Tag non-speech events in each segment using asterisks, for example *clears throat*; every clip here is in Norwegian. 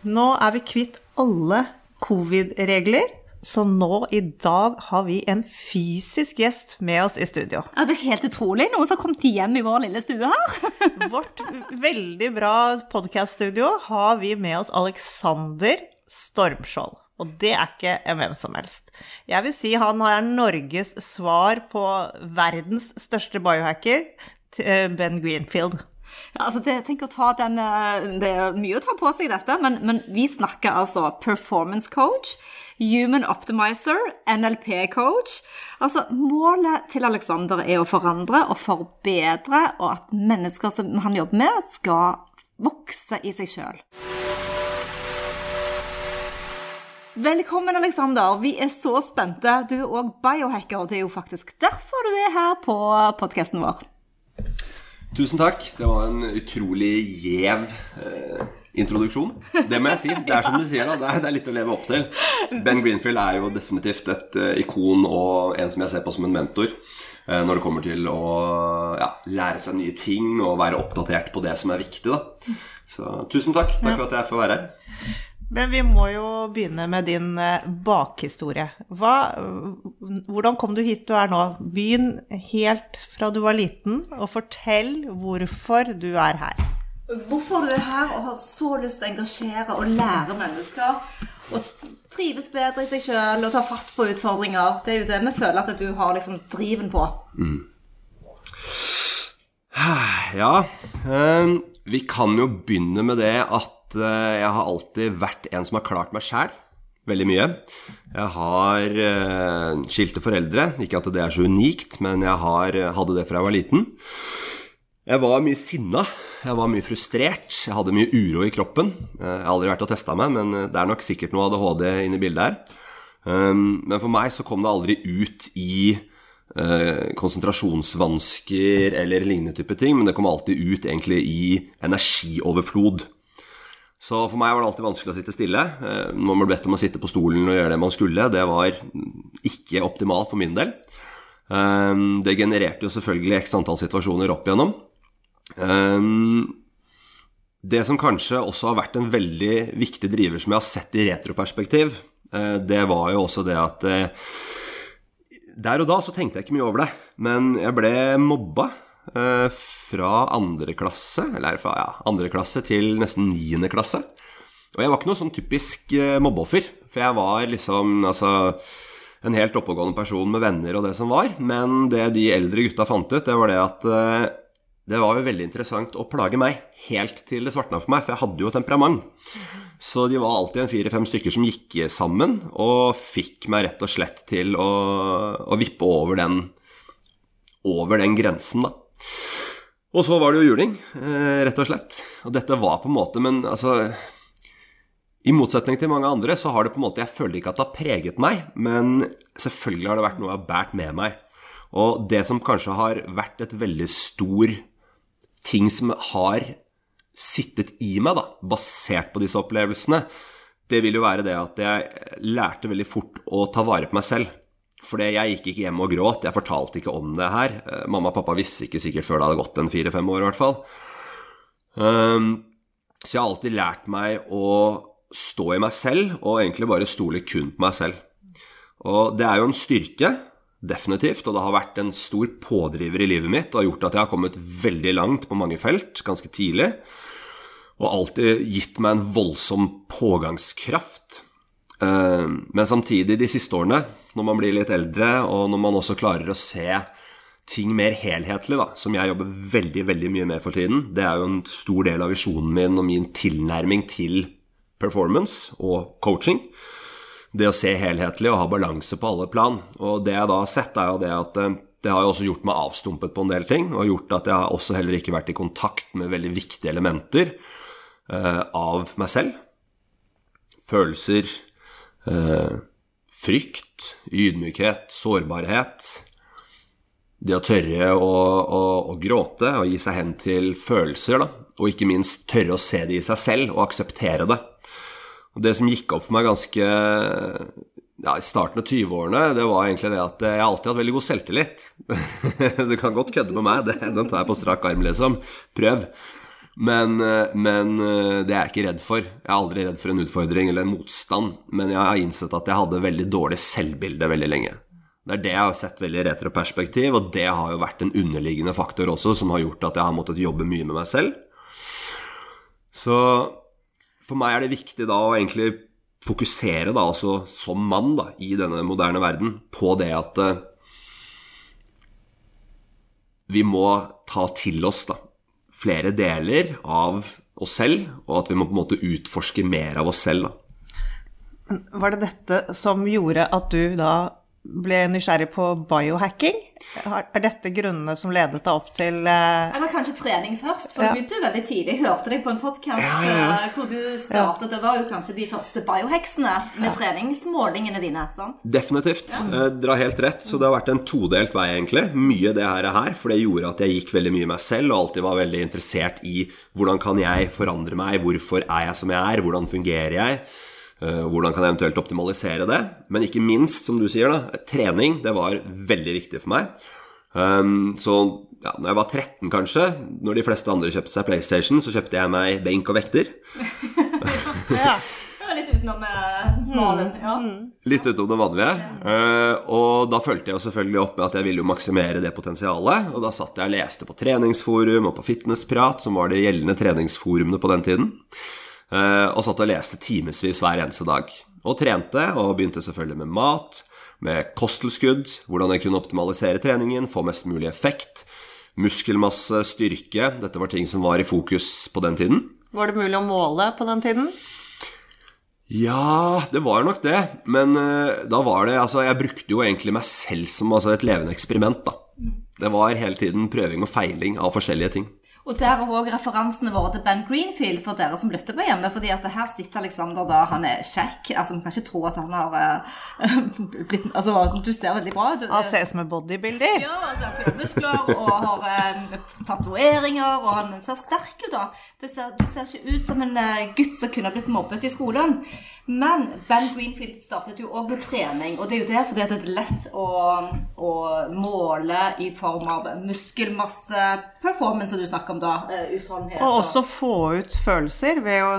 Nå er vi kvitt alle covid-regler, så nå i dag har vi en fysisk gjest med oss i studio. Ja, Det er helt utrolig. Noen som har kommet hjem i vår lille stue her. *laughs* Vårt veldig bra podkaststudio har vi med oss Alexander Stormskjold. Og det er ikke hvem som helst. Jeg vil si han er Norges svar på verdens største biohacker, eh, Ben Greenfield. Ja, altså det, tenk å ta den, eh, det er mye å ta på seg dette, men, men vi snakker altså performance coach, human optimizer, NLP-coach. Altså Målet til Alexander er å forandre og forbedre, og at mennesker som han jobber med, skal vokse i seg sjøl. Velkommen, Alexander. Vi er så spente. Du er òg biohacker, og det er jo faktisk derfor du er her på podkasten vår. Tusen takk. Det var en utrolig gjev eh, introduksjon. Det må jeg si. Det er som du sier, da. Det er, det er, litt å leve opp til. Ben Greenfield er jo definitivt et uh, ikon og en som jeg ser på som en mentor uh, når det kommer til å ja, lære seg nye ting og være oppdatert på det som er viktig. Da. Så tusen takk. Takk for at jeg får være her. Men vi må jo begynne med din eh, bakhistorie. Hva, hvordan kom du hit du er nå? Begynn helt fra du var liten, og fortell hvorfor du er her. Hvorfor du er her og har så lyst til å engasjere og lære mennesker. Og trives bedre i seg sjøl og ta fatt på utfordringer. Det er jo det vi føler at du har liksom driven på. Mm. Ja, øh, vi kan jo begynne med det at Eh, jeg har alltid vært en som har klart meg sjæl veldig mye. Jeg har uh, skilte foreldre. Ikke at det er så unikt, men jeg har, eh, hadde det fra jeg var liten. Jeg var mye sinna. Jeg var mye frustrert. Jeg hadde mye uro i kroppen. Jeg har aldri vært og testa meg, men det er nok sikkert noe ADHD i bildet her. Um, men for meg så kom det aldri ut i konsentrasjonsvansker eller lignende type ting, men det kom alltid ut egentlig i energioverflod. Så for meg var det alltid vanskelig å sitte stille. Eh, når man ble bedt om å sitte på stolen og gjøre det man skulle, det var ikke optimalt for min del. Eh, det genererte jo selvfølgelig x antall situasjoner opp igjennom. Eh, det som kanskje også har vært en veldig viktig driver som jeg har sett i retroperspektiv, det var jo også det at Der og da så tenkte jeg ikke mye over det, men jeg ble mobba fra andre klasse, eller fra ja, andre klasse til nesten niende klasse. Og jeg var ikke noe sånn typisk eh, mobbeoffer, for jeg var liksom altså en helt oppegående person med venner og det som var. Men det de eldre gutta fant ut, det var det at eh, det var jo veldig interessant å plage meg helt til det svartna for meg, for jeg hadde jo temperament. Så de var alltid en fire-fem stykker som gikk sammen og fikk meg rett og slett til å, å vippe over den, over den grensen, da. Og så var det jo juling, eh, rett og slett. Og dette var på en måte Men altså I motsetning til mange andre så har det på en måte Jeg føler ikke at det har preget meg, men selvfølgelig har det vært noe jeg har båret med meg. Og det som kanskje har vært et veldig stor ting som har sittet i meg, da, basert på disse opplevelsene, det vil jo være det at jeg lærte veldig fort å ta vare på meg selv. For jeg gikk ikke hjem og gråt. Jeg fortalte ikke om det her. Eh, mamma og pappa visste ikke sikkert før det hadde gått en fire-fem år, i hvert fall. Um, så jeg har alltid lært meg å stå i meg selv, og egentlig bare stole kun på meg selv. Og det er jo en styrke, definitivt, og det har vært en stor pådriver i livet mitt og har gjort at jeg har kommet veldig langt på mange felt ganske tidlig. Og alltid gitt meg en voldsom pågangskraft. Ehm, men samtidig, de siste årene, når man blir litt eldre, og når man også klarer å se ting mer helhetlig, da, som jeg jobber veldig veldig mye med for tiden. Det er jo en stor del av visjonen min og min tilnærming til performance og coaching. Det å se helhetlig og ha balanse på alle plan. Og det jeg da har sett, er jo det at eh, det har jo også gjort meg avstumpet på en del ting, og gjort at jeg har også heller ikke vært i kontakt med veldig viktige elementer uh, av meg selv. følelser, eh, frykt, ydmykhet, sårbarhet. Det å tørre å, å, å, gråte og gi seg hen til følelser, da. Og ikke minst tørre å se det i seg selv og akseptere det. Og det som gikk opp for meg ganske ja, i starten av 20-årene, det var egentlig det at jeg alltid har hatt veldig god selvtillit. *laughs* du kan godt kødde med meg, det, den tar jeg på strak arm, liksom. Prøv. Men, men, det er jeg ikke redd for. Jeg er aldri redd for en utfordring eller en motstand. Men jeg har innsett at jeg hadde veldig dårlig selvbilde veldig lenge. Det er det jeg har sett veldig i retroperspektiv, og det har jo vært en underliggende faktor også, som har gjort at jeg har måttet jobbe mye med meg selv. Så for meg er det viktig da å egentlig fokusere, da, altså som mann da, i denne moderne verden, på det at uh, vi må ta til oss da, flere deler av oss selv, og at vi må på en måte utforske mer av oss selv. Da. Var det dette som gjorde at du da ble nysgjerrig på biohacking. Er dette grunnene som ledet deg opp til uh... Eller kanskje trening først, for ja. du begynte jo veldig tidlig. Jeg hørte deg på en podkast ja, ja, uh, hvor du startet. Det var jo kanskje de første biohacksene med treningsmålingene dine. sant? Definitivt. Ja. Eh, dere har helt rett. Så det har vært en todelt vei, egentlig. Mye det her er her, for det gjorde at jeg gikk veldig mye meg selv, og alltid var veldig interessert i hvordan kan jeg forandre meg, hvorfor er jeg som jeg er, hvordan fungerer jeg? Eh, hvordan kan jeg eventuelt optimalisere det? Men ikke minst, som du sier, da, trening. Det var veldig viktig for meg. Um, så ja, når jeg var 13, kanskje, når de fleste andre kjøpte seg PlayStation, så kjøpte jeg meg benk og vekter. *laughs* ja. Litt utenom uh, malen. Ja. Mm. Litt utenom det vanlige. Og da fulgte jeg jo selvfølgelig opp med at jeg ville jo maksimere det potensialet. Og da satt jeg og leste på treningsforum og på Fitnessprat, som var de gjeldende treningsforumene på den tiden. Eh, og satt og leste timevis hver eneste dag. Og trente, og begynte selvfølgelig med mat, med kosttilskudd, hvordan jeg kunne optimalisere treningen, få mest mulig effekt, muskelmasse, styrke. Dette var ting som var i fokus på den tiden. Var det mulig å måle på den tiden? Ja, det var nok det. Men uh, da var det Altså, jeg brukte jo egentlig meg selv som altså, et levende eksperiment, da. Det var hele tiden prøving og feiling av forskjellige ting. Og der òg referansene våre til Ben Greenfield for dere som lytter på hjemme. fordi at her sitter Alexander da, han er kjekk. altså Man kan ikke tro at han har uh, *laughs* blitt Altså, du ser veldig bra ut. Han ser ut som en bodybuilder. Ja, altså, har muskler og har um, tatoveringer, og han ser sterk ut. da. Ser, du ser ikke ut som en uh, gutt som kunne blitt mobbet i skolen. Men Ben Greenfield startet jo òg med trening, og det er jo det fordi det er lett å, å måle i form av muskelmasse, performance, som du snakker om da, eh, utholdenhet. Og også få ut følelser ved å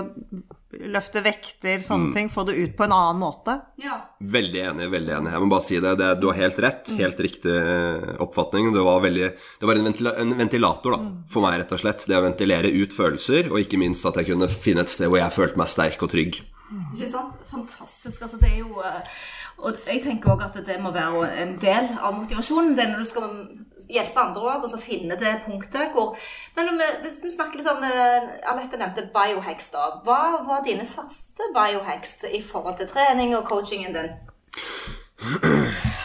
løfte vekter, sånne mm. ting. Få det ut på en annen måte. Ja. Veldig enig, veldig enig. Jeg må bare si det. det du har helt rett. Mm. Helt riktig eh, oppfatning. Det var, veldig, det var en, ventila en, ventilator da, mm. for meg, rett og slett. Det å ventilere ut følelser, og ikke minst at jeg kunne finne et sted hvor jeg følte meg sterk og trygg. Ikke sant? Fantastisk. Altså, det er jo eh, Og jeg tenker òg at det må være en del av motivasjonen. Det er når du skal hjelpe andre òg, og så finne det punktet hvor Men vi, hvis vi snakker litt om eh, Alette nevnte biohacks, da. Hva var dine første biohacks i forhold til trening og coachingen din?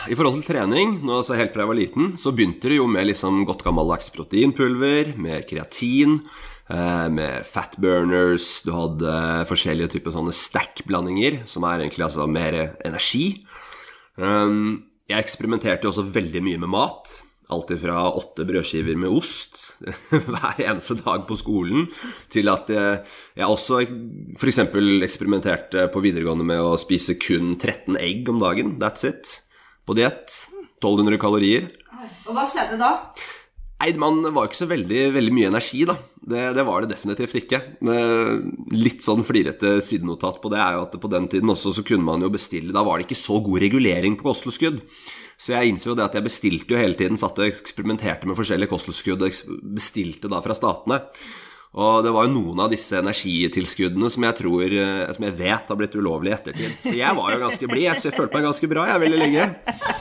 I forhold til trening, nå, altså helt fra jeg var liten, så begynte det jo med liksom godt gammeldags proteinpulver, med kreatin, eh, med fat burners, du hadde forskjellige typer sånne stack-blandinger, som er egentlig altså mer energi. Um, jeg eksperimenterte også veldig mye med mat. Alt fra åtte brødskiver med ost *laughs* hver eneste dag på skolen, til at jeg også f.eks. eksperimenterte på videregående med å spise kun 13 egg om dagen. That's it. På diett. 1200 kalorier. Og hva skjedde da? Nei, Man var ikke så veldig, veldig mye energi, da. Det, det, var det definitivt ikke. Litt sånn flirete sidenotat på det er jo at på den tiden også så kunne man jo bestille Da var det ikke så god regulering på kosttilskudd. Så jeg innså jo det at jeg bestilte jo hele tiden, satt og eksperimenterte med forskjellige kosttilskudd bestilte da fra statene. Og det var jo noen av disse energitilskuddene som jeg tror eh, Som jeg vet har blitt ulovlig i ettertid. Så jeg var jo ganske blid. Jeg følte meg ganske bra jeg veldig lenge.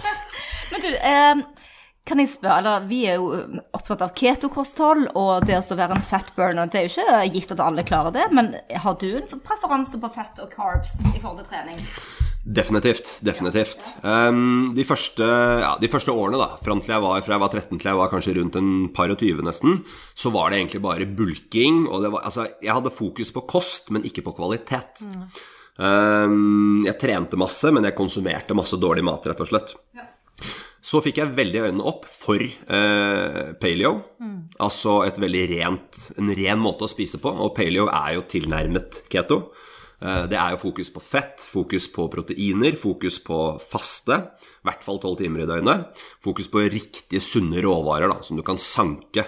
*laughs* Men du, eh, kan jeg spørre, eller Vi er jo opptatt av ketokosthold og det å være en fat burner. Det er jo ikke gitt at alle klarer det, men har du en preferanse på fett og carbs i forhold til trening? Definitivt. Definitivt. Um, de, første, ja, de, første, årene, da, fram til jeg var, fra jeg var 13 til jeg var kanskje rundt en par og tyve nesten, så var det egentlig bare bulking. Og det var, altså, jeg hadde fokus på kost, men ikke på kvalitet. Mm. Um, jeg trente masse, men jeg konsumerte masse dårlig mat, rett og slett. Så fikk jeg veldig øynene opp for eh, paleo. Altså et veldig rent, en ren måte å spise på. Og paleo er jo tilnærmet keto. Eh, det er jo fokus på fett, fokus på proteiner, fokus på faste. I hvert fall tolv timer i døgnet. Fokus på riktige, sunne råvarer da, som du kan sanke.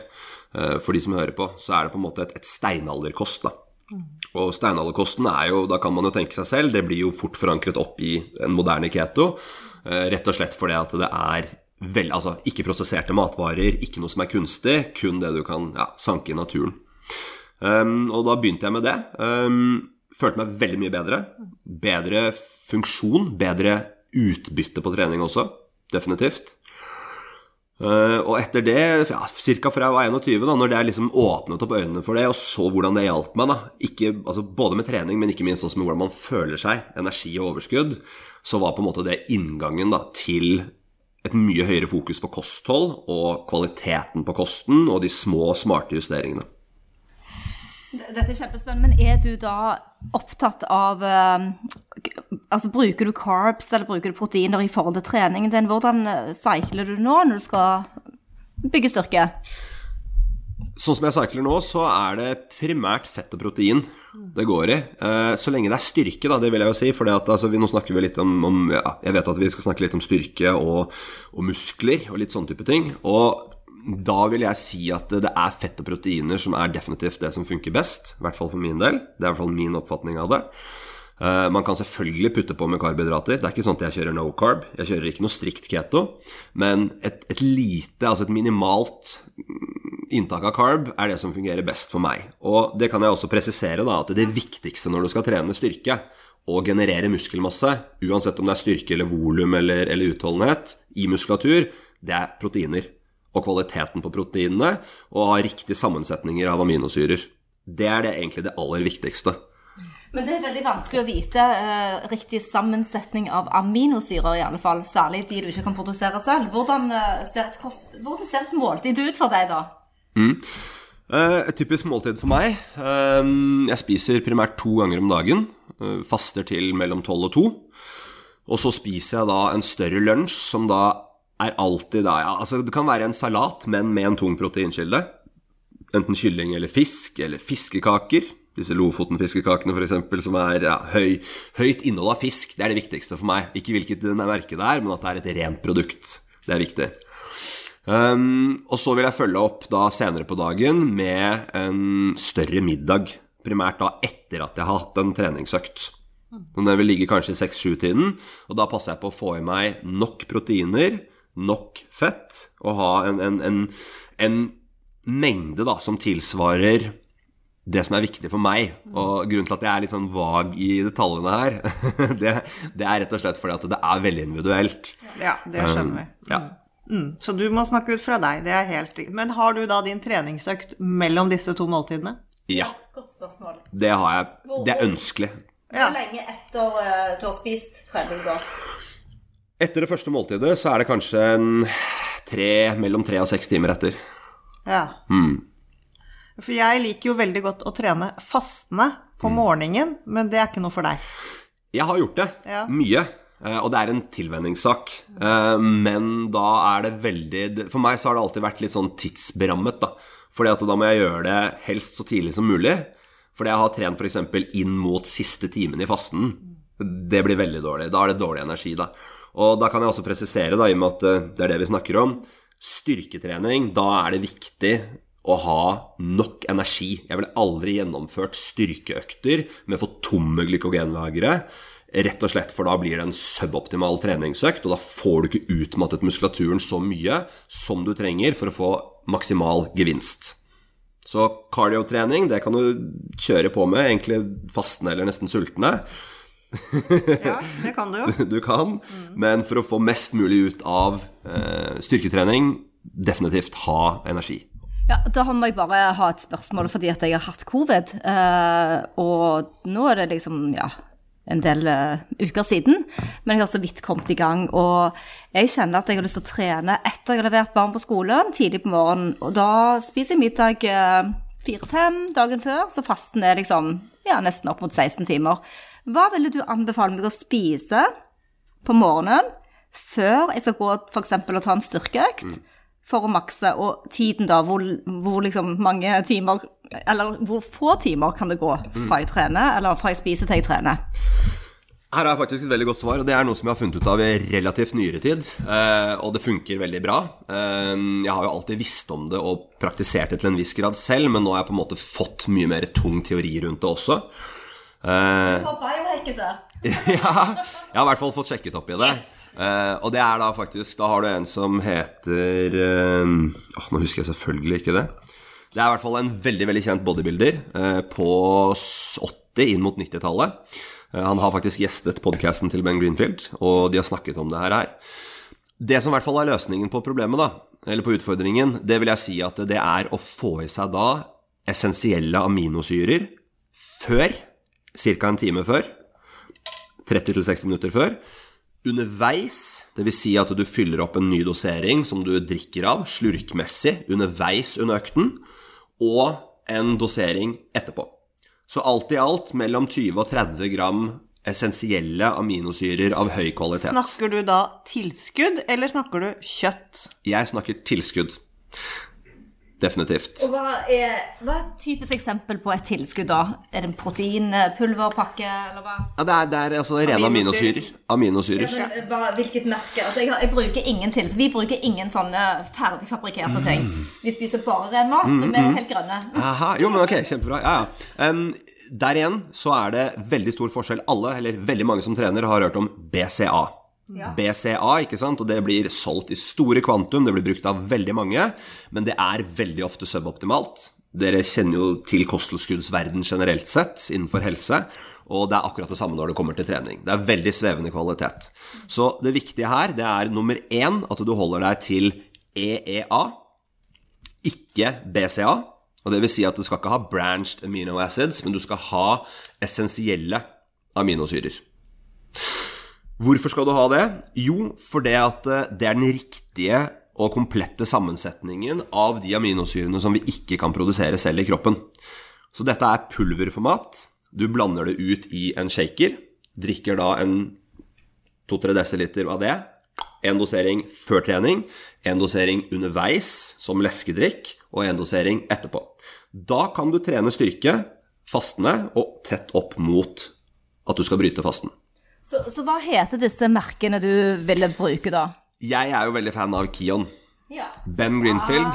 Eh, for de som hører på, så er det på en måte et, et steinalderkost. da. Og steinalderkosten er jo, da kan man jo tenke seg selv, det blir jo fort forankret opp i en moderne keto. Eh, Rett og slett fordi at det er vel, altså ikke prosesserte matvarer, ikke noe som er kunstig, kun det du kan ja, sanke i naturen. Um, og da begynte jeg med det. Um, følte meg veldig mye bedre. Bedre funksjon, bedre utbytte på trening også. Definitivt. Uh, og etter det, ja, ca. fra jeg var 21, da når det liksom åpnet opp øynene for det, og så hvordan det hjalp meg, da ikke, altså både med trening, men ikke minst også med hvordan man føler seg, energi og overskudd, så var på en måte det inngangen da, til et mye høyere fokus på kosthold og kvaliteten på kosten og de små, smarte justeringene. Dette er kjempespennende, men er du da opptatt av eh, Altså, bruker du carbs eller bruker du proteiner i forhold til treningen din? Hvordan cycler du nå når du skal bygge styrke? Sånn som jeg sykler nå, så er det primært fett og protein det går i. Eh, Så lenge det er styrke, da, det vil jeg jo si. For altså, nå snakker vi litt om, om ja, Jeg vet at vi skal snakke litt om styrke og, og muskler og litt sånne type ting. Og da vil jeg si at det er fett og proteiner som er definitivt det som funker best. I hvert fall for min del. Det er i hvert fall min oppfatning av det. Eh, Man kan selvfølgelig putte på med karbohydrater. Det er ikke sånn at jeg kjører no carb. Jeg kjører ikke noe strikt keto. Men et, et lite, altså et minimalt inntak av carb er det som fungerer best for meg. Og det kan jeg også presisere da, at det viktigste når du skal trene styrke og generere muskelmasse, uansett om det er styrke eller volum eller, eller utholdenhet i muskulatur, det er proteiner. Og kvaliteten på proteinene, og ha riktige sammensetninger av aminosyrer. Det er det egentlig det aller viktigste. Men det er veldig vanskelig å vite uh, riktig sammensetning av aminosyrer, i alle fall. Særlig de du ikke kan produsere selv. Hvordan, eh, ser, et kost, hvordan ser et måltid ut for deg, da? Eh, Et typisk måltid for meg eh, Jeg spiser primært to ganger om dagen. eh, Faster til mellom tolv og to. Og så spiser jeg da en større lunsj, som da er alltid da ja, altså Det kan være en salat, men med en tung proteinkilde. Enten kylling eller fisk, eller fiskekaker. Disse Lofoten-fiskekakene, f.eks., som er ja, høy, høyt innhold av fisk. Det er det viktigste for meg. Ikke hvilket merke det er, men at det er et rent produkt. Det er viktig. Um, og så vil jeg følge opp da senere på dagen med en større middag. Primært da etter at jeg har hatt en treningsøkt. Og Den vil ligge kanskje i 6-7-tiden, og da passer jeg på å få i meg nok proteiner, nok fett, og ha en, en, en, en mengde da som tilsvarer det som er viktig for meg. Og grunnen til at jeg er litt sånn vag i detaljene her, *laughs* det, det er rett og slett fordi at det er veldig individuelt. Ja, det skjønner vi. Ja. Mm, så du må snakke ut fra deg, det er helt riktig. Men har du da din treningsøkt mellom disse to måltidene? ja. Godt spørsmål. Det har jeg. Det er ønskelig. Ja. Hvor lenge etter eh, du har spist trener du da? Etter det første måltidet så er det kanskje en tre, mellom tre og seks timer etter. Ja. For jeg liker jo veldig godt å trene fastende på morgenen, men det er ikke noe for deg. Jeg har gjort det. Ja. Mye. Eh, Og det er en tilvenningssak. Eh, Men da er det veldig For meg så har det alltid vært litt sånn tidsberammet, da. Fordi at da må jeg gjøre det helst så tidlig som mulig. Fordi jeg har trent f.eks. inn mot siste timen i fasten. Det blir veldig dårlig. Da er det dårlig energi, da. Og da kan jeg også presisere, da, i og med at eh, det er det vi snakker om, styrketrening, da er det viktig å ha nok energi. Jeg ville aldri gjennomført styrkeøkter med for tomme glykogenlagre. Rett og slett, for da blir det en suboptimal treningsøkt, og da får du ikke utmattet muskulaturen så mye som du trenger for å få maksimal gevinst. Så kardiotrening, det kan du kjøre på med, egentlig fastende eller nesten sultne. *laughs* Ja, det kan du jo. *laughs* Du kan, men for å få mest mulig ut av eh, styrketrening, definitivt ha energi. Ja, Da må jeg bare ha et spørsmål, fordi at jeg har hatt covid. eh, og nå er det liksom, ja, en del uh, uker siden. Men jeg har så vidt kommet i gang. Og jeg kjenner at jeg har lyst til å trene etter jeg har levert barn på skolen, tidlig på morgenen. Og da spiser jeg middag eh, fire-fem dagen før, så fasten er liksom ja, nesten opp mot 16 timer. Hva ville du anbefale meg å spise på morgenen før jeg skal gå eksempel og ta en styrkeøkt for å makse, og tiden da, hvor, hvor liksom mange timer, eller hvor få timer kan det gå fra jeg trener, eller fra jeg spiser til jeg trener? Her har jeg faktisk et veldig godt svar, og det er noe som jeg har funnet ut av i relativt nyere tid. Eh, og det funker veldig bra. Eh, jeg har jo alltid visst om det og praktisert det til en viss grad selv, men nå har jeg på en måte fått mye mer tung teori rundt det også. Eh, *laughs* ja, jeg har i hvert fall fått sjekket opp i det. Eh, og det er da faktisk Da har du en som heter Nå husker jeg selvfølgelig ikke det. Det er i hvert fall en veldig veldig kjent bodybuilder eh, på 80 inn mot 90-tallet. Eh, han har faktisk gjestet podkasten til Ben Greenfield, og de har snakket om det her. Det som i hvert fall er løsningen på problemet, da, eller på utfordringen, det vil jeg si at det er å få i seg da essensielle aminosyrer før, ca. en time før, 30-60 minutter før, underveis, dvs. Si at du fyller opp en ny dosering som du drikker av, slurkmessig, underveis under økten, og en dosering etterpå. Så alt i alt mellom 20 og 30 gram essensielle aminosyrer av høy kvalitet. Snakker du da tilskudd, eller snakker du kjøtt? Jeg snakker tilskudd. Definitivt. Og hva er, hva er et typisk eksempel på et tilskudd, da? Er det en proteinpulverpakke, eller hva? Ja, det er, det er altså rene aminosyrer. Aminosyrer. Men, eh, hva, hvilket merke? Altså, jeg, jeg bruker ingen til, Vi bruker ingen sånne ferdigfabrikkerte ting. Vi spiser bare ren mat, så vi er helt grønne. Aha, jo, men ok, kjempebra. Ja, ja. Um, der igjen så er det veldig stor forskjell. Alle, eller veldig mange som trener, har hørt om BCA. BCA, ikke sant? Og det blir solgt i store kvantum, det blir brukt av veldig mange, men det er veldig ofte suboptimalt. Dere kjenner jo til kosttilskuddsverden generelt sett innenfor helse, og det er akkurat det samme når det kommer til trening. Det er veldig svevende kvalitet. Så det viktige her, det er nummer én at du holder deg til EEA, ikke BCA. Og det vil si at du skal ikke ha branched amino acids, men du skal ha essensielle aminosyrer. Hvorfor skal du ha det? Jo, fordi at eh, det er den riktige og komplette sammensetningen av de aminosyrene som vi ikke kan produsere selv i kroppen. Så dette er pulverformat. Du blander det ut i en shaker. Drikker da en 2-3 dl av det. En dosering før trening, en dosering underveis som leskedrikk, og en dosering etterpå. Da kan du trene styrke fastende og tett opp mot at du skal bryte fasten. Så, så hva heter disse merkene du ville bruke, da? Jeg er jo veldig fan av Kion. Ja. Ben Greenfield.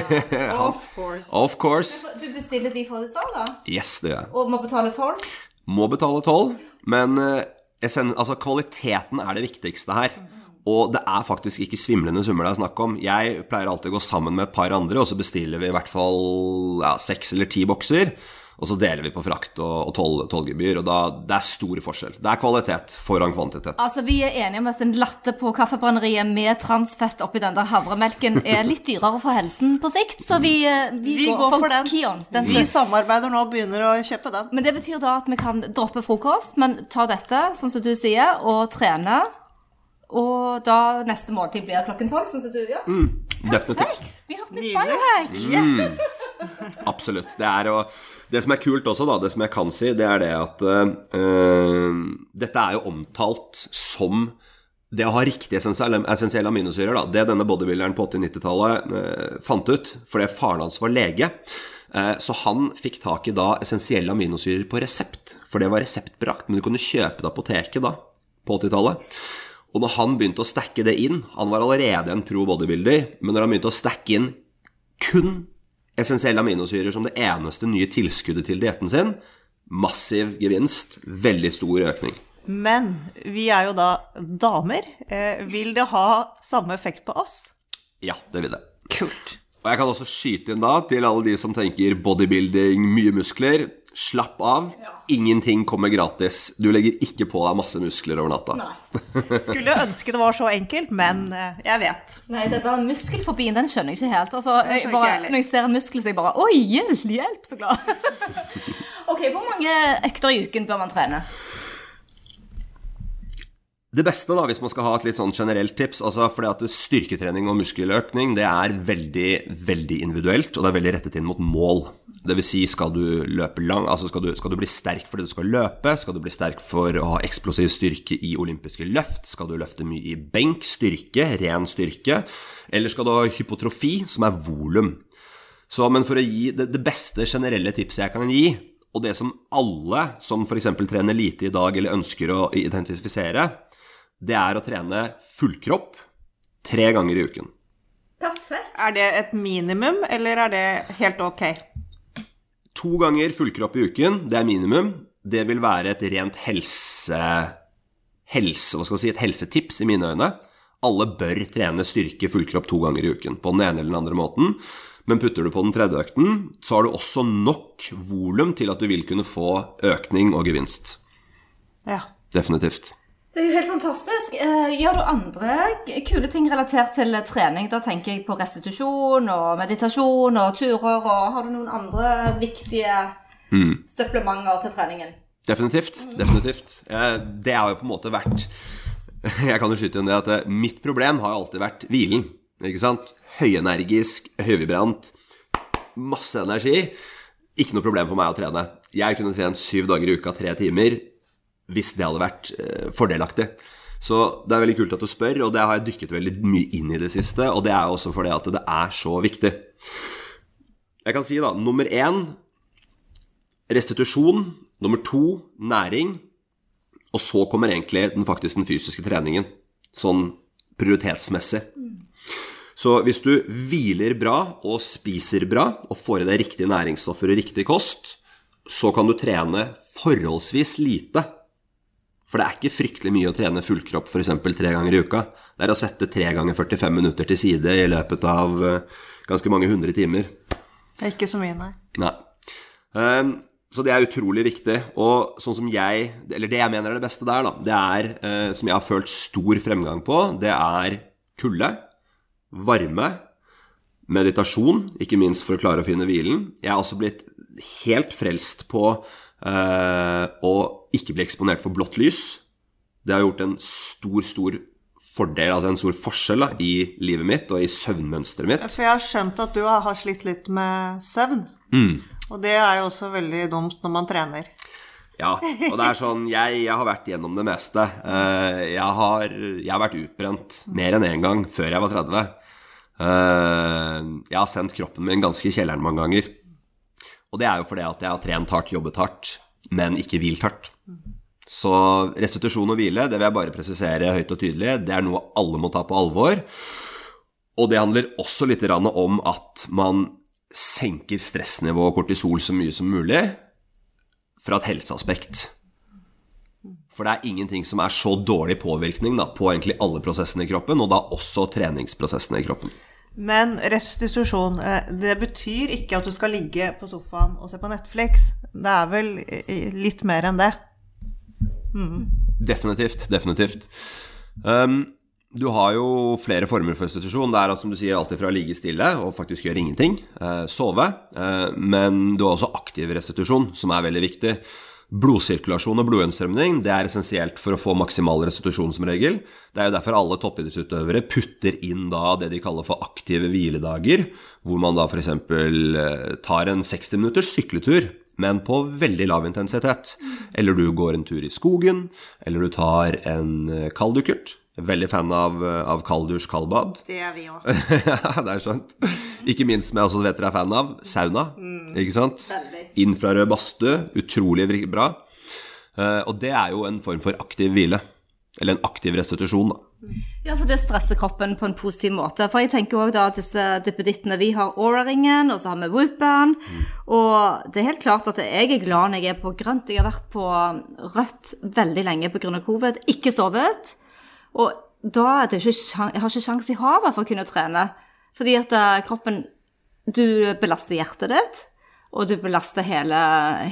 *laughs* Of course. Of course. Du bestiller de fra USA, da? Yes, det gjør jeg. Og må betale toll? Må betale toll, men eh, altså, kvaliteten er det viktigste her. Og det er faktisk ikke svimlende summer det er snakk om. Jeg pleier alltid å gå sammen med et par andre, og så bestiller vi i hvert fall ja, seks eller ti bokser. Og så deler vi på frakt og, og tollgebyr, og da, det er stor forskjell. Det er kvalitet foran kvantitet. Altså, Vi er enige om at en latte på kaffebrenneriet med transfett oppi den der havremelken er litt dyrere for helsen på sikt, så vi, eh, vi, Vi går for den. Kion. Den Vi samarbeider nå og begynner å kjøpe den. Men det betyr da at vi kan droppe frokost, men ta dette, sånn som du sier, og trene. Og da neste måltid blir klokken tolv, sånn som du gjør. Definitivt. Perfekt! Vi har hørt nytt Yes. Mm, *laughs* Absolutt. Det, er, å- det som er kult også, da, det som jeg kan si, det er det at eh, Dette er jo omtalt som det å ha riktige essensielle, essensielle aminosyrer, da, det denne bodybuilderen på 80-90-tallet eh, fant ut, fordi faren hans var lege. Eh, så han fikk tak i da essensielle aminosyrer på resept, for det var reseptbrakt. Men du kunne kjøpe det på apoteket da, på 80-tallet. Og når han begynte å stacke det inn Han var allerede en pro bodybuilder, men når han begynte å stacke inn kun essensielle aminosyrer som det eneste nye tilskuddet til dietten sin, massiv gevinst, veldig stor økning. Men vi er jo da damer. Eh, vil det ha samme effekt på oss? Ja, det vil det. Kult. Og jeg kan også skyte inn da til alle de som tenker bodybuilding, mye muskler. Slapp av. Ingenting kommer gratis. Du legger ikke på deg masse muskler over natta. Nei. *laughs* Skulle ønske det var så enkelt, men eh, jeg vet. Nei, denne muskelfobien, den skjønner jeg ikke helt. Altså, jeg ikke bare, når jeg ser en muskel, så er jeg bare Oi, hjelp, hjelp, så glad. *laughs* ok, hvor mange økter i uken bør man trene? Det beste, da, hvis man skal ha et litt sånn generelt tips altså fordi at Styrketrening og muskeløkning det er veldig veldig individuelt, og det er veldig rettet inn mot mål. Det vil si, skal du løpe lang, altså skal du, skal du bli sterk fordi du skal løpe? Skal du bli sterk for å ha eksplosiv styrke i olympiske løft? Skal du løfte mye i benk, styrke, ren styrke? Eller skal du ha hypotrofi, som er volum? Så, men for å gi det, det beste generelle tipset jeg kan gi, og det som alle som f.eks. trener lite i dag eller ønsker å identifisere, det er å trene fullkropp tre ganger i uken. Perfekt. Er det et minimum, eller er det helt ok? To ganger fullkropp i uken, det er minimum. Det vil være et rent helse... helse hva skal jeg si, et helsetips i mine øyne. Alle bør trene styrke fullkropp to ganger i uken, på den ene eller den andre måten. Men putter du på den tredje økten, så har du også nok volum til at du vil kunne få økning og gevinst. Ja. Definitivt. Det er jo helt fantastisk. Eh, Gjør du andre kule ting relatert til trening? Da tenker jeg på restitusjon og meditasjon og turer. Og har du noen andre viktige supplementer til treningen? Definitivt. Definitivt. Eh, Det har jo på en måte vært *laughs* Jeg kan jo skyte inn det at eh, mitt problem har alltid vært hvilen. Ikke sant? Høyenergisk, høyvibrant, masse energi. Ikke noe problem for meg å trene. Jeg kunne trent syv dager i uka, tre timer, hvis det hadde vært eh, fordelaktig. Så det er veldig kult at du spør, og det har jeg dykket veldig mye inn i det siste. Og det er også fordi at det er så viktig. Jeg kan si da, nummer én restitusjon. Nummer to næring. Og så kommer egentlig den faktisk den fysiske treningen. Sånn prioritetsmessig. Så hvis du hviler bra og spiser bra og får i deg riktige næringsstoffer og riktig kost, så kan du trene forholdsvis lite. For det er ikke fryktelig mye å trene fullkropp f.eks. tre ganger i uka. Det er å sette tre ganger 45 minutter til side i løpet av eh, ganske mange hundre timer. Det er ikke så mye, nei. Nei. Ehm, så det er utrolig viktig. Og sånn som jeg Eller det jeg mener er det beste der, da, det er, eh, som jeg har følt stor fremgang på, det er kulde, varme, meditasjon, ikke minst for å klare å finne hvilen. Jeg har også blitt helt frelst på eh, å ikke bli eksponert for blått lys. Det har gjort en stor, stor fordel, altså en stor forskjell da, i livet mitt og i søvnmønsteret mitt. For jeg har skjønt at du har slitt litt med søvn. Og det er jo også veldig dumt når man trener. Ja, og det er sånn Jeg, jeg har vært gjennom det meste. Eh, Jeg har, jeg har vært utbrent mer enn én gang før jeg var 30. Eh, Jeg har sendt kroppen min ganske i kjelleren mange ganger. Og det er jo fordi at jeg har trent hardt, jobbet hardt, men ikke hvilt hardt. Så restitusjon og hvile, det vil jeg bare presisere høyt og tydelig, det er noe alle må ta på alvor. Og det handler også litt om at man senker stressnivå og kortisol så mye som mulig fra et helseaspekt. For det er ingenting som er så dårlig påvirkning da, på egentlig alle prosessene i kroppen, og da også treningsprosessene i kroppen. Men restitusjon, eh, det betyr ikke at du skal ligge på sofaen og se på Netflix. Det er vel eh, litt mer enn det. Definitivt. Definitivt. Um, du har jo flere former for restitusjon. Det er som du sier, alltid fra å ligge stille og faktisk gjøre ingenting, eh, sove. Eh, men du har også aktiv restitusjon, som er veldig viktig. Blodsirkulasjon og blodgjenstrømning det er essensielt for å få maksimal restitusjon som regel. Det er jo derfor alle toppidrettsutøvere putter inn da det de kaller for aktive hviledager, hvor man da f.eks. tar en 60 minutters sykletur, men på veldig lav intensitet. Eller du går en tur i skogen, eller du tar en eh, kalddukkert. Veldig fan av, eh, av kalddusj, kaldbad. Det er vi òg. *laughs* Ja, det er sant. Ikke minst som altså, vet dere er fan av, sauna. Ikke sant? Veldig. Infrarød badstue, utrolig bra. Eh, og det er jo en form for aktiv hvile. Eller en aktiv restitusjon, da. Ja, for det stresser kroppen på en positiv måte. For jeg tenker også da at disse duppedittene Vi har Aura-ringen, og så har vi Whoop-band. Og det er helt klart at jeg er glad når jeg er på grønt. Jeg har vært på rødt veldig lenge pga. covid. Ikke sovet. Og da er det ikke Jeg har ikke sjanse i havet for å kunne trene. Fordi at eh, kroppen Du belaster hjertet ditt. Og du belaster hele,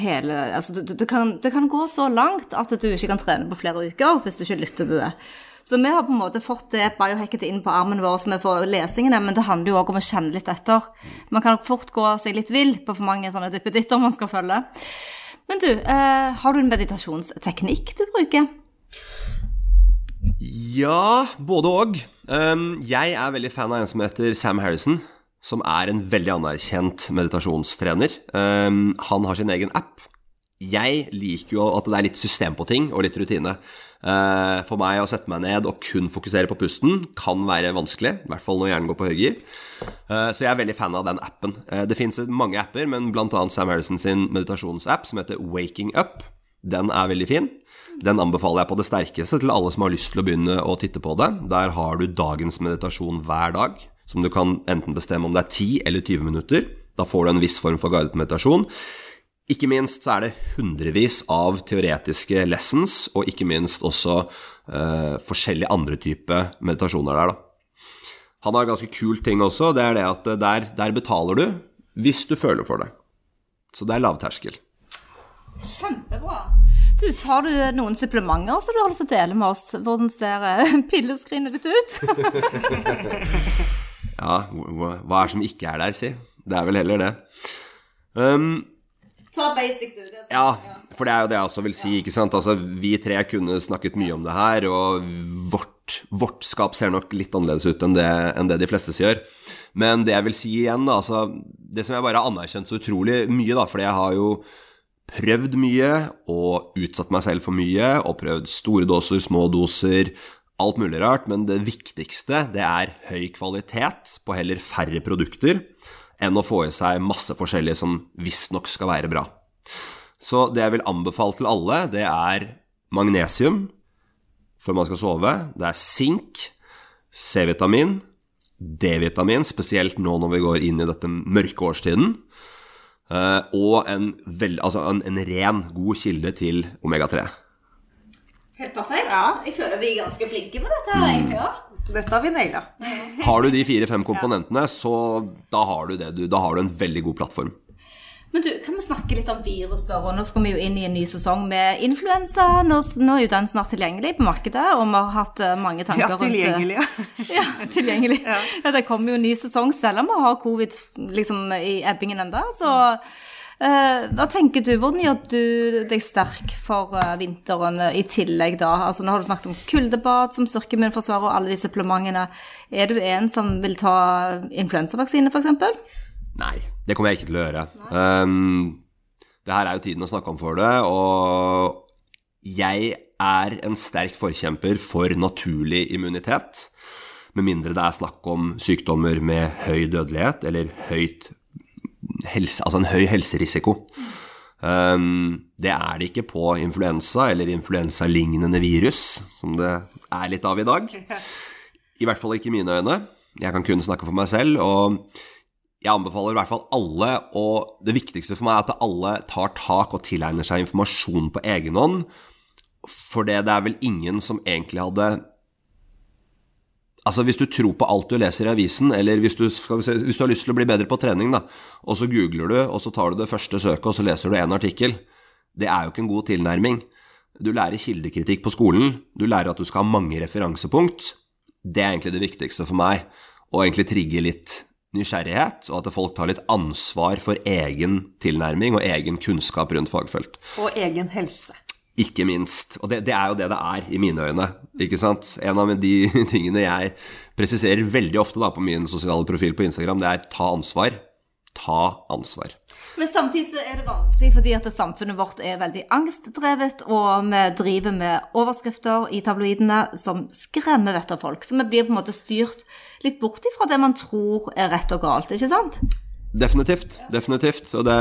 hele altså du, du, kan, Det kan gå så langt at du ikke kan trene på flere uker hvis du ikke lytter til det. Så vi har på en måte fått det biohacket inn på armen vår som er for lesingene, men det handler jo òg om å kjenne litt etter. Man kan fort gå seg litt vill på for mange sånne duppeditter man skal følge. Men du, eh, har du en meditasjonsteknikk du bruker? Ja, både og. Um, jeg er veldig fan av en som heter Sam Harrison. Som er en veldig anerkjent meditasjonstrener. Um, han har sin egen app. Jeg liker jo at det er litt system på ting og litt rutine. Uh, for meg å sette meg ned og kun fokusere på pusten kan være vanskelig, i hvert fall når hjernen går på høygir. Uh, så jeg er veldig fan av den appen. Uh, det fins mange apper, men bl.a. Sam Harrison sin meditasjonsapp som heter Waking Up. Den er veldig fin. Den anbefaler jeg på det sterkeste til alle som har lyst til å begynne å titte på det. Der har du dagens meditasjon hver dag som du kan enten bestemme om det er 10 eller 20 minutter. Da får du en viss form for guidet meditasjon. Ikke minst så er det hundrevis av teoretiske lessons, og ikke minst også eh, forskjellige andre typer meditasjoner der, da. Han har en ganske kul ting også, det er det at der, der betaler du hvis du føler for det. Så det er lavterskel. Kjempebra. Du, Tar du noen supplementer som du har lyst til å dele med oss? Hvordan ser eh, *laughs* pilleskrinet ditt ut? *laughs* Ja, hva, er det som ikke er der, si? Det er vel heller det. Um, Ta basic, du. Det ja, for det er jo det jeg også vil si. ikke sant? Altså, Vi tre kunne snakket mye om det her, og vårt, vårt skap ser nok litt annerledes ut enn det, enn det de fleste gjør. Men det jeg vil si igjen, da, altså, det som jeg bare har anerkjent så utrolig mye, da, fordi jeg har jo prøvd mye og utsatt meg selv for mye, og prøvd store doser, små doser, alt mulig rart, men det viktigste det er høy kvalitet på heller færre produkter enn å få i seg masse forskjellige som visstnok skal være bra. Så det jeg vil anbefale til alle, det er magnesium før man skal sove. Det er sink, C-vitamin, D-vitamin, spesielt nå når vi går inn i dette mørke årstiden. Eh, og en, vel, altså en, en ren, god kilde til omega-3. Helt perfekt. Jeg føler vi er ganske flinke med dette. her, Ja. Dette har vi naila. *laughs* Har du de fire-fem komponentene, så da har du det. Du, da har du en veldig god plattform. Men du, kan vi snakke litt om viruser? Og nå skal vi jo inn i en ny sesong med influensa. Nå, nå er jo den snart tilgjengelig på markedet, og vi har hatt eh, mange tanker Ja, rundt *laughs* Ja, tilgjengelig. Ja. Ja, tilgjengelig. Ja. det kommer jo en ny sesong, selv om vi har covid liksom, i ebbingen ennå. Så eh, hva tenker du? Hvordan gjør du deg sterk for eh, vinteren eh, i tillegg, da? Altså, nå har du snakket om kuldebad som styrker immunforsvaret og alle de supplementene. Er du en som vil ta influensavaksine, f.eks.? Nei, det kommer jeg ikke til å gjøre. Um, det her er jo tiden å snakke om for det, og jeg er en sterk forkjemper for naturlig immunitet. Med mindre det er snakk om sykdommer med høy dødelighet eller høyt helse, altså en høy helserisiko. Um, det er det ikke på influensa eller influensalignende virus, som det er litt av i dag. I hvert fall ikke i mine øyne. Jeg kan kun snakke for meg selv. og jeg anbefaler i hvert fall alle, og det viktigste for meg er at alle tar tak og tilegner seg informasjon på egen hånd. For det, det er vel ingen som egentlig hadde Altså Hvis du tror på alt du leser i avisen, eller hvis du, se, hvis du har lyst til å bli bedre på trening, da, og så googler du, og så tar du det første søket, og så leser du én artikkel Det er jo ikke en god tilnærming. Du lærer kildekritikk på skolen, du lærer at du skal ha mange referansepunkt. Det er egentlig det viktigste for meg, å egentlig trigge litt nysgjerrighet, og at folk tar litt ansvar for egen tilnærming og egen kunnskap rundt fagfelt. Og egen helse. Ikke minst. Og det, det, er jo det det er i mine øyne. ikke sant? En av de *laughs* tingene jeg presiserer veldig ofte da på min sosiale profil på Instagram, det er ta ansvar. Ta ansvar. Men samtidig så er det vanskelig fordi at samfunnet vårt er veldig angstdrevet, og vi driver med overskrifter i tabloidene som skremmer vettet av folk. Så vi blir på en måte styrt litt bort ifra det man tror er rett og galt, ikke sant? Definitivt. Definitivt. Og det,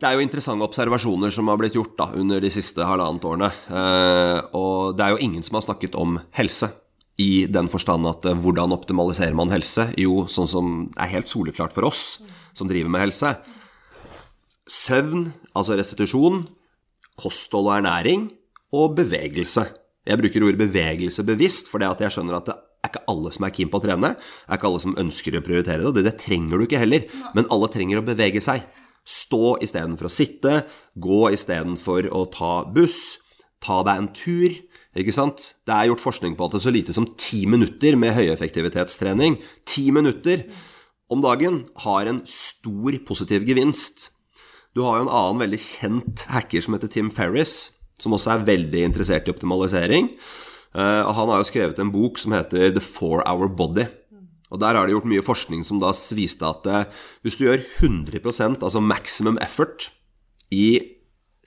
det er jo interessante observasjoner som har blitt gjort da, under de siste halvannet årene. Eh, og det er jo ingen som har snakket om helse. I den forstand at eh, hvordan optimaliserer man helse? Jo, sånn som er helt soleklart for oss som driver med helse. Søvn, altså restitusjon, kosthold og ernæring, og bevegelse. Jeg bruker ordet bevegelse bevisst, for jeg skjønner at det er ikke alle som er keen på å trene. Det er ikke alle som ønsker å prioritere det. Det, det trenger du ikke heller. Men alle trenger å bevege seg. Stå istedenfor å sitte. Gå istedenfor å ta buss. Ta deg en tur. Ikke sant? Det er gjort forskning på at det er så lite som ti minutter med høyeffektivitetstrening, ti minutter om dagen, har en stor positiv gevinst. Du har jo en annen veldig kjent hacker som heter Tim Ferris, som også er veldig interessert i optimalisering. Uh, han har jo skrevet en bok som heter The Four Hour Body. Og der har de gjort mye forskning som da viste at eh, hvis du gjør 100% altså maximum effort, i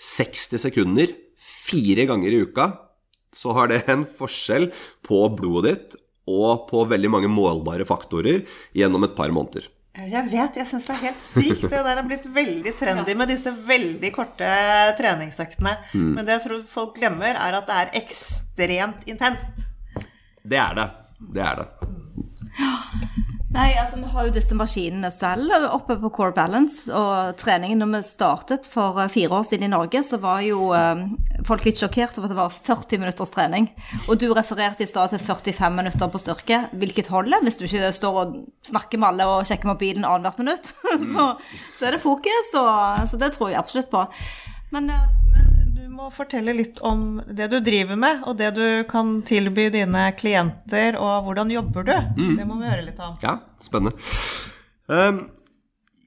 60 sekunder fire ganger i uka, så har det en forskjell på blodet ditt og på veldig mange målbare faktorer gjennom et par måneder. Jeg vet, jeg syns det er helt sykt. Det der er blitt veldig trendy med disse veldig korte treningsøktene. Men det jeg tror folk glemmer, er at det er ekstremt intenst. Det er det. Det er det. Nei, altså Vi har jo disse maskinene selv oppe på Core Balance. Og treningen når vi startet for eh, fire år siden i Norge, så var jo eh, folk litt sjokkert over at det var 40 minutters trening. Og du refererte i stad til 45 minutter på styrke, hvilket holder hvis du ikke står og snakker med alle og sjekker mobilen annethvert minutt. *laughs* så, så er det fokus, og, så det tror jeg absolutt på. Men eh, Du må fortelle litt om det du driver med, og det du kan tilby dine klienter, og hvordan jobber du? Det må vi høre litt om. Ja, spennende. Ehm,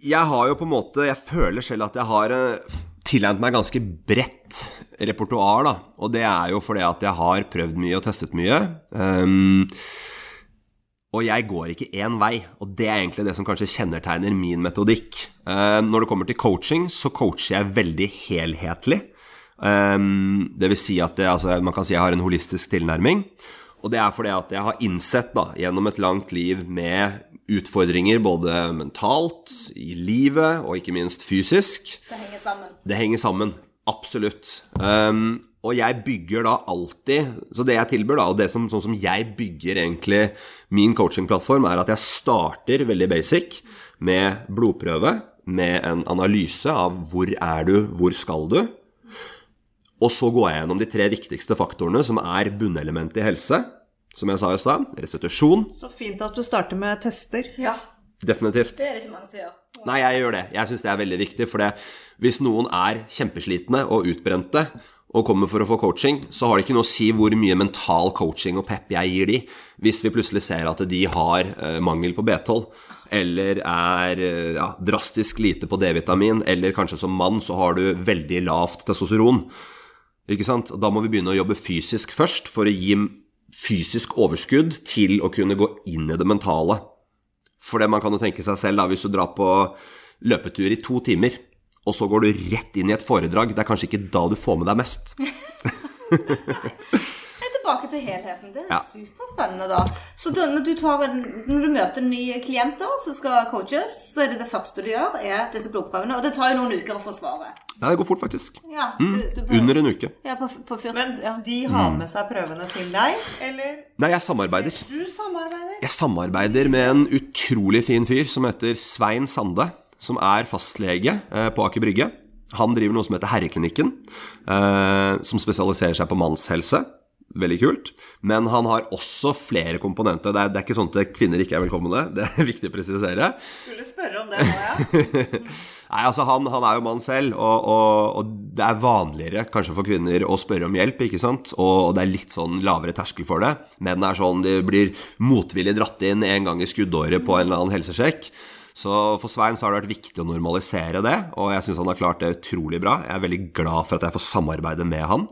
jeg har jo på en måte Jeg føler selv at jeg har eh, tilegnet meg ganske bredt repertoar, da. Og det er jo fordi at jeg har prøvd mye og testet mye. Ehm, og jeg går ikke én vei, og det er egentlig det som kanskje kjennetegner min metodikk. Ehm, når det kommer til coaching, så coacher jeg veldig helhetlig. Um, det vil si at det, altså, man kan si jeg har en holistisk tilnærming. Og det er fordi at jeg har innsett da, gjennom et langt liv med utfordringer både mentalt, i livet og ikke minst fysisk. det henger sammen. Det henger sammen. Absolutt. Um, og jeg bygger da alltid Så det jeg tilbyr, da, og det som, sånn som jeg bygger egentlig min coachingplattform, er at jeg starter veldig basic med blodprøve, med en analyse av hvor er du, hvor skal du? Og så går jeg gjennom de tre viktigste faktorene som er bunnelementet i helse. Som jeg sa i stad. Restitusjon. Så fint at du starter med tester. Ja, Definitivt. det er det ikke mange som gjør. Nei, jeg gjør det. Jeg syns det er veldig viktig. For det, hvis noen er kjempeslitne og utbrente og kommer for å få coaching, så har det ikke noe å si hvor mye mental coaching og pep jeg gir de, hvis vi plutselig ser at de har eh, mangel på B12, eller er eh, ja, drastisk lite på D-vitamin, eller kanskje som mann så har du veldig lavt testosteron. Ikke sant? Da må vi begynne å jobbe fysisk først, for å gi fysisk overskudd til å kunne gå inn i det mentale. For det man kan jo tenke seg selv, da, hvis du drar på løpetur i to timer, og så går du rett inn i et foredrag, det er kanskje ikke da du får med deg mest. *laughs* *laughs* Tilbake til helheten. Det er Ja. superspennende, da. Så da, når, du tar en, når du møter nye klienter som skal coaches, så er det det første du gjør, er disse blodprøvene. Og det tar jo noen uker å få svaret. Nei, det går fort, faktisk. Ja, du, du prøver- Under en uke. Ja, på, på først, Men ja. de har med seg prøvene til deg, eller Nei, jeg samarbeider. du samarbeider? Jeg samarbeider med en utrolig fin fyr som heter Svein Sande, som er fastlege eh, på Aker Brygge. Han driver noe som heter Herreklinikken, eh, som spesialiserer seg på mannshelse. Veldig kult. Men han har også flere komponenter. Det er, det er ikke sånn at kvinner ikke er velkomne, det er *laughs* viktig å presisere. Skulle spørre om det nå, ja. *laughs* Nei, altså han, han er jo mann selv, og, og, og det er vanligere kanskje for kvinner å spørre om hjelp, ikke sant? Og, og det er litt sånn lavere terskel for det. Menn er sånn, de blir motvillig dratt inn en gang i skuddåret på en eller annen helsesjekk. Så for Svein så har det vært viktig å normalisere det, og jeg syns han har klart det utrolig bra. Jeg er veldig glad for at jeg får samarbeide med han.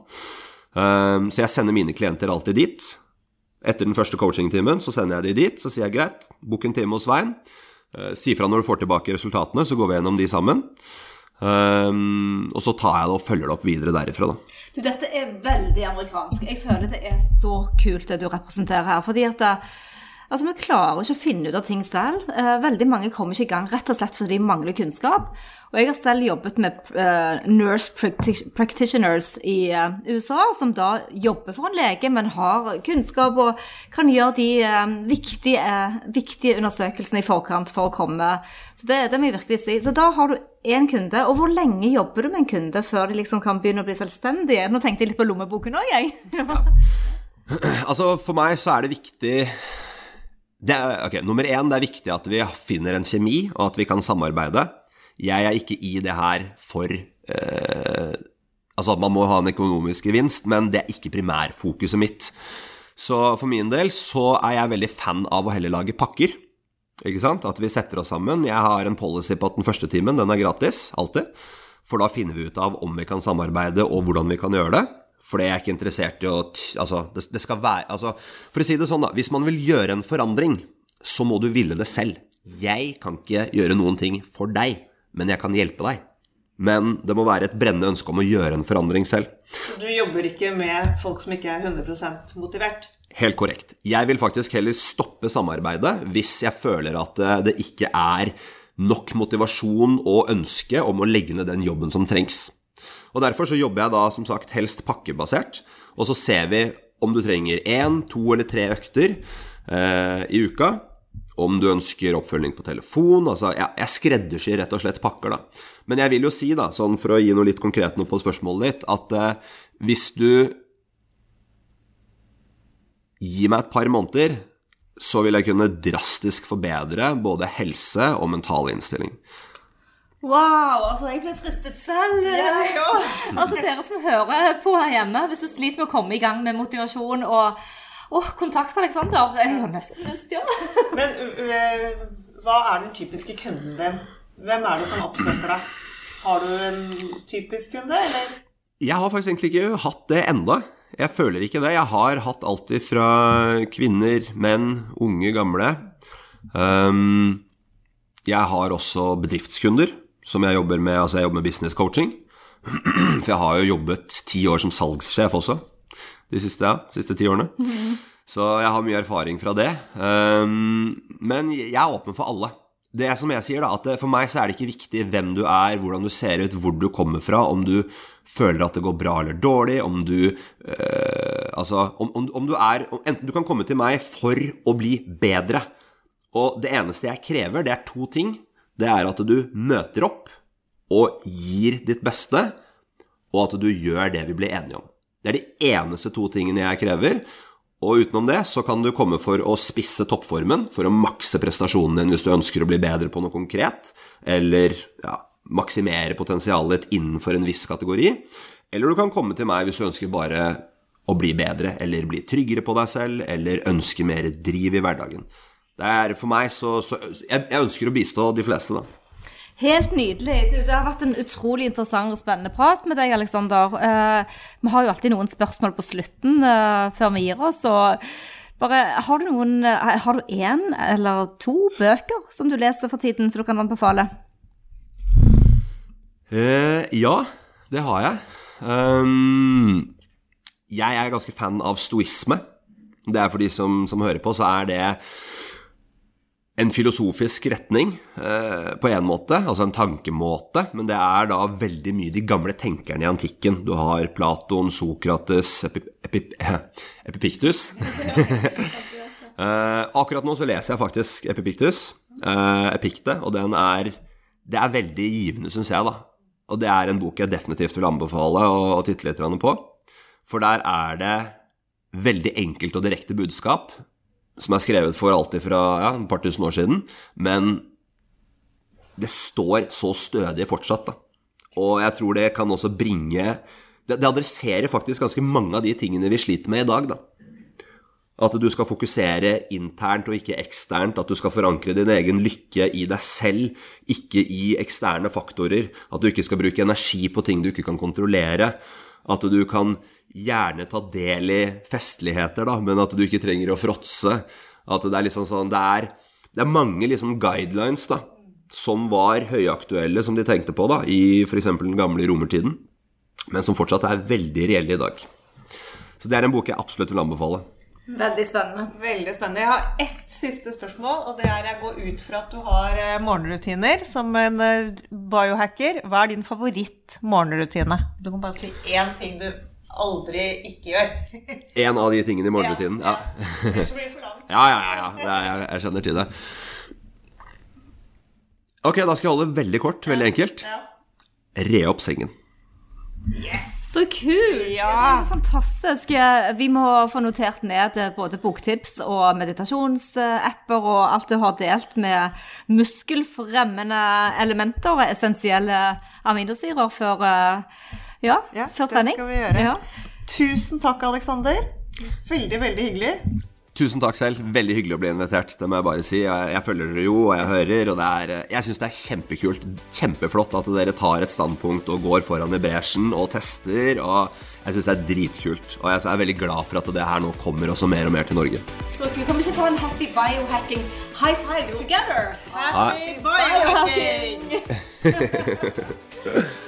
Um, så jeg sender mine klienter alltid dit. Etter den første coachingtimen så sender jeg de dit. Så sier jeg greit, book en time hos Svein. Uh, si fra når du får tilbake resultatene, så går vi gjennom de sammen. Um, og så tar jeg det og følger det opp videre derifra, da. Du, dette er veldig amerikansk. Jeg føler det er så kult det du representerer her. Fordi at det, altså, vi klarer ikke å finne ut av ting selv. Eh, veldig mange kommer ikke i gang rett og slett fordi de mangler kunnskap. Og jeg har selv jobbet med eh, nurse practitioners i eh, USA, som da jobber for en lege, men har kunnskap og kan gjøre de viktige, viktige undersøkelsene i forkant for å komme. Så det, det må jeg virkelig si. Så da har du én kunde. Og hvor lenge jobber du med en kunde før de liksom kan begynne å bli selvstendige? Nå tenkte jeg litt på lommeboken òg, jeg. *clears throat* Altså, for meg så er det viktig er, ok, Nummer én, det er viktig at vi finner en kjemi, og at vi kan samarbeide. Jeg er ikke i det her for eh, Altså, man må ha en økonomisk gevinst, men det er ikke primærfokuset mitt. Så for min del så er jeg veldig fan av å heller lage pakker. Ikke sant? At vi setter oss sammen. Jeg har en policy på at den første timen, den er gratis. Alltid. For da finner vi ut av om vi kan samarbeide, og hvordan vi kan gjøre det. For det er ikke interessert i å Altså, det, det skal være Altså, for å si det sånn, da. Hvis man vil gjøre en forandring, så må du ville det selv. Jeg kan ikke gjøre noen ting for deg, men jeg kan hjelpe deg. Men det må være et brennende ønske om å gjøre en forandring selv. Du jobber ikke med folk som ikke er 100% motivert? Helt korrekt. Jeg vil faktisk heller stoppe samarbeidet hvis jeg føler at eh, det ikke er nok motivasjon og ønske om å legge ned den jobben som trengs. Og Derfor så jobber jeg da som sagt helst pakkebasert, og så ser vi om du trenger én, to eller tre økter eh, i uka. Om du ønsker oppfølging på telefon. altså Jeg, Jeg skreddersyr rett og slett pakker, da. Men jeg vil jo si, da, sånn for å gi noe litt konkret noe på spørsmålet ditt, at eh, hvis du gir meg et par måneder, så vil jeg kunne drastisk forbedre både helse og mental innstilling. Wow, altså jeg ble fristet selv. *laughs* altså Dere som hører på her hjemme, hvis du sliter med å komme i gang med motivasjon og, og kontakt Alexander Jeg har nesten lyst, ja. *laughs* Men øh, hva er den typiske kunden din? Hvem er det som oppsøker deg? Har du en typisk kunde, eller? Jeg har faktisk egentlig ikke hatt det enda. Jeg føler ikke det. Jeg har hatt alltid fra kvinner, menn, unge, gamle. Um, jeg har også bedriftskunder som jeg jobber med. Altså, jeg jobber med business coaching. *clears throat* For jeg har jo jobbet ti år som salgssjef også. De siste, ja, siste ti årene. Så jeg har mye erfaring fra det. Um, men jeg er åpen for alle. Det er som jeg sier da, at For meg så er det ikke viktig hvem du er, hvordan du ser ut, hvor du kommer fra, om du føler at det går bra eller dårlig, om du øh, Altså, om, om, om, du er Enten du kan komme til meg for å bli bedre. Og det eneste jeg krever, det er to ting. Det er at du møter opp og gir ditt beste, og at du gjør det vi blir enige om. Det er de eneste to tingene jeg krever. Og utenom det så kan du komme for å spisse toppformen, for å makse prestasjonen din hvis du ønsker å bli bedre på noe konkret, eller ja, maksimere potensialet ditt innenfor en viss kategori. Eller du kan komme til meg hvis du ønsker bare å bli bedre, eller bli tryggere på deg selv, eller ønske mer driv i hverdagen. Det er for meg så, så jeg, jeg, ønsker å bistå de fleste, da. Helt nydelig. Det har vært en utrolig interessant og spennende prat med deg, Aleksander. Eh, vi har jo alltid noen spørsmål på slutten eh, før vi gir oss. og bare, Har du noen, eh, har du én eller to bøker som du leser for tiden, som du kan anbefale? Eh, ja, det har jeg. Um, jeg er ganske fan av stoisme. Det er for de som, som hører på, så er det en filosofisk retning eh, på en måte, altså en tankemåte, men det er da veldig mye de gamle tenkerne i antikken. Du har Platon, Sokrates, Epi, Epi, *laughs* Epipiktus. *laughs* eh, akkurat nå så leser jeg faktisk Epipiktus, eh, Epikte, og den er Det er veldig givende, syns jeg, da. Og det er en bok jeg definitivt vil anbefale å, å titte litt på. For der er det veldig enkelt og direkte budskap som er skrevet for alltid fra ja, et par tusen år siden. Men det står så stødig fortsatt, da. Og jeg tror det kan også bringe det, det, adresserer faktisk ganske mange av de tingene vi sliter med i dag, da. At du skal fokusere internt og ikke eksternt. At du skal forankre din egen lykke i deg selv, ikke i eksterne faktorer. At du ikke skal bruke energi på ting du ikke kan kontrollere. At du kan gjerne ta del i festligheter, da, men at du ikke trenger å fråtse. At det er liksom sånn Det er, det er mange liksom guidelines da, som var høyaktuelle, som de tenkte på da, i f.eks. den gamle romertiden, men som fortsatt er veldig reelle i dag. Så det er en bok jeg absolutt vil anbefale. Veldig spennende. Veldig spennende. Jeg har ett siste spørsmål, og det er jeg går ut fra at du har eh, morgenrutiner som en eh, biohacker. Hva er din favoritt-morgenrutine? Du kan bare si én ting du aldri ikke gjør. *laughs* en av de tingene i morgenrutinen. Ja. Ellers blir det for langt. *laughs* Ja, ja, ja. ja. Jeg, jeg skjønner til det. Ok, da skal jeg holde veldig kort, veldig enkelt. Re opp sengen. Yes! Så kult! Ja. Fantastisk. Vi må få notert ned både boktips og meditasjonsapper og alt du har delt med muskelfremmende elementer og essensielle aminosyrer før ja, ja før trening. Det skal vi gjøre. Ja. Tusen takk, Aleksander. Veldig, veldig hyggelig. Tusen takk selv. Veldig hyggelig å bli invitert. Det må jeg bare si. Jeg, jeg følger dere jo, og jeg hører, og det er eh, Jeg syns det er kjempekult, kjempeflott at dere tar et standpunkt og går foran i bresjen og tester. Og jeg syns det er dritkult. Og jeg er veldig glad for at det her nå kommer også mer og mer til Norge. Så. Kan vi ikke ta en happy biohacking high five together? Happy biohacking! *laughs*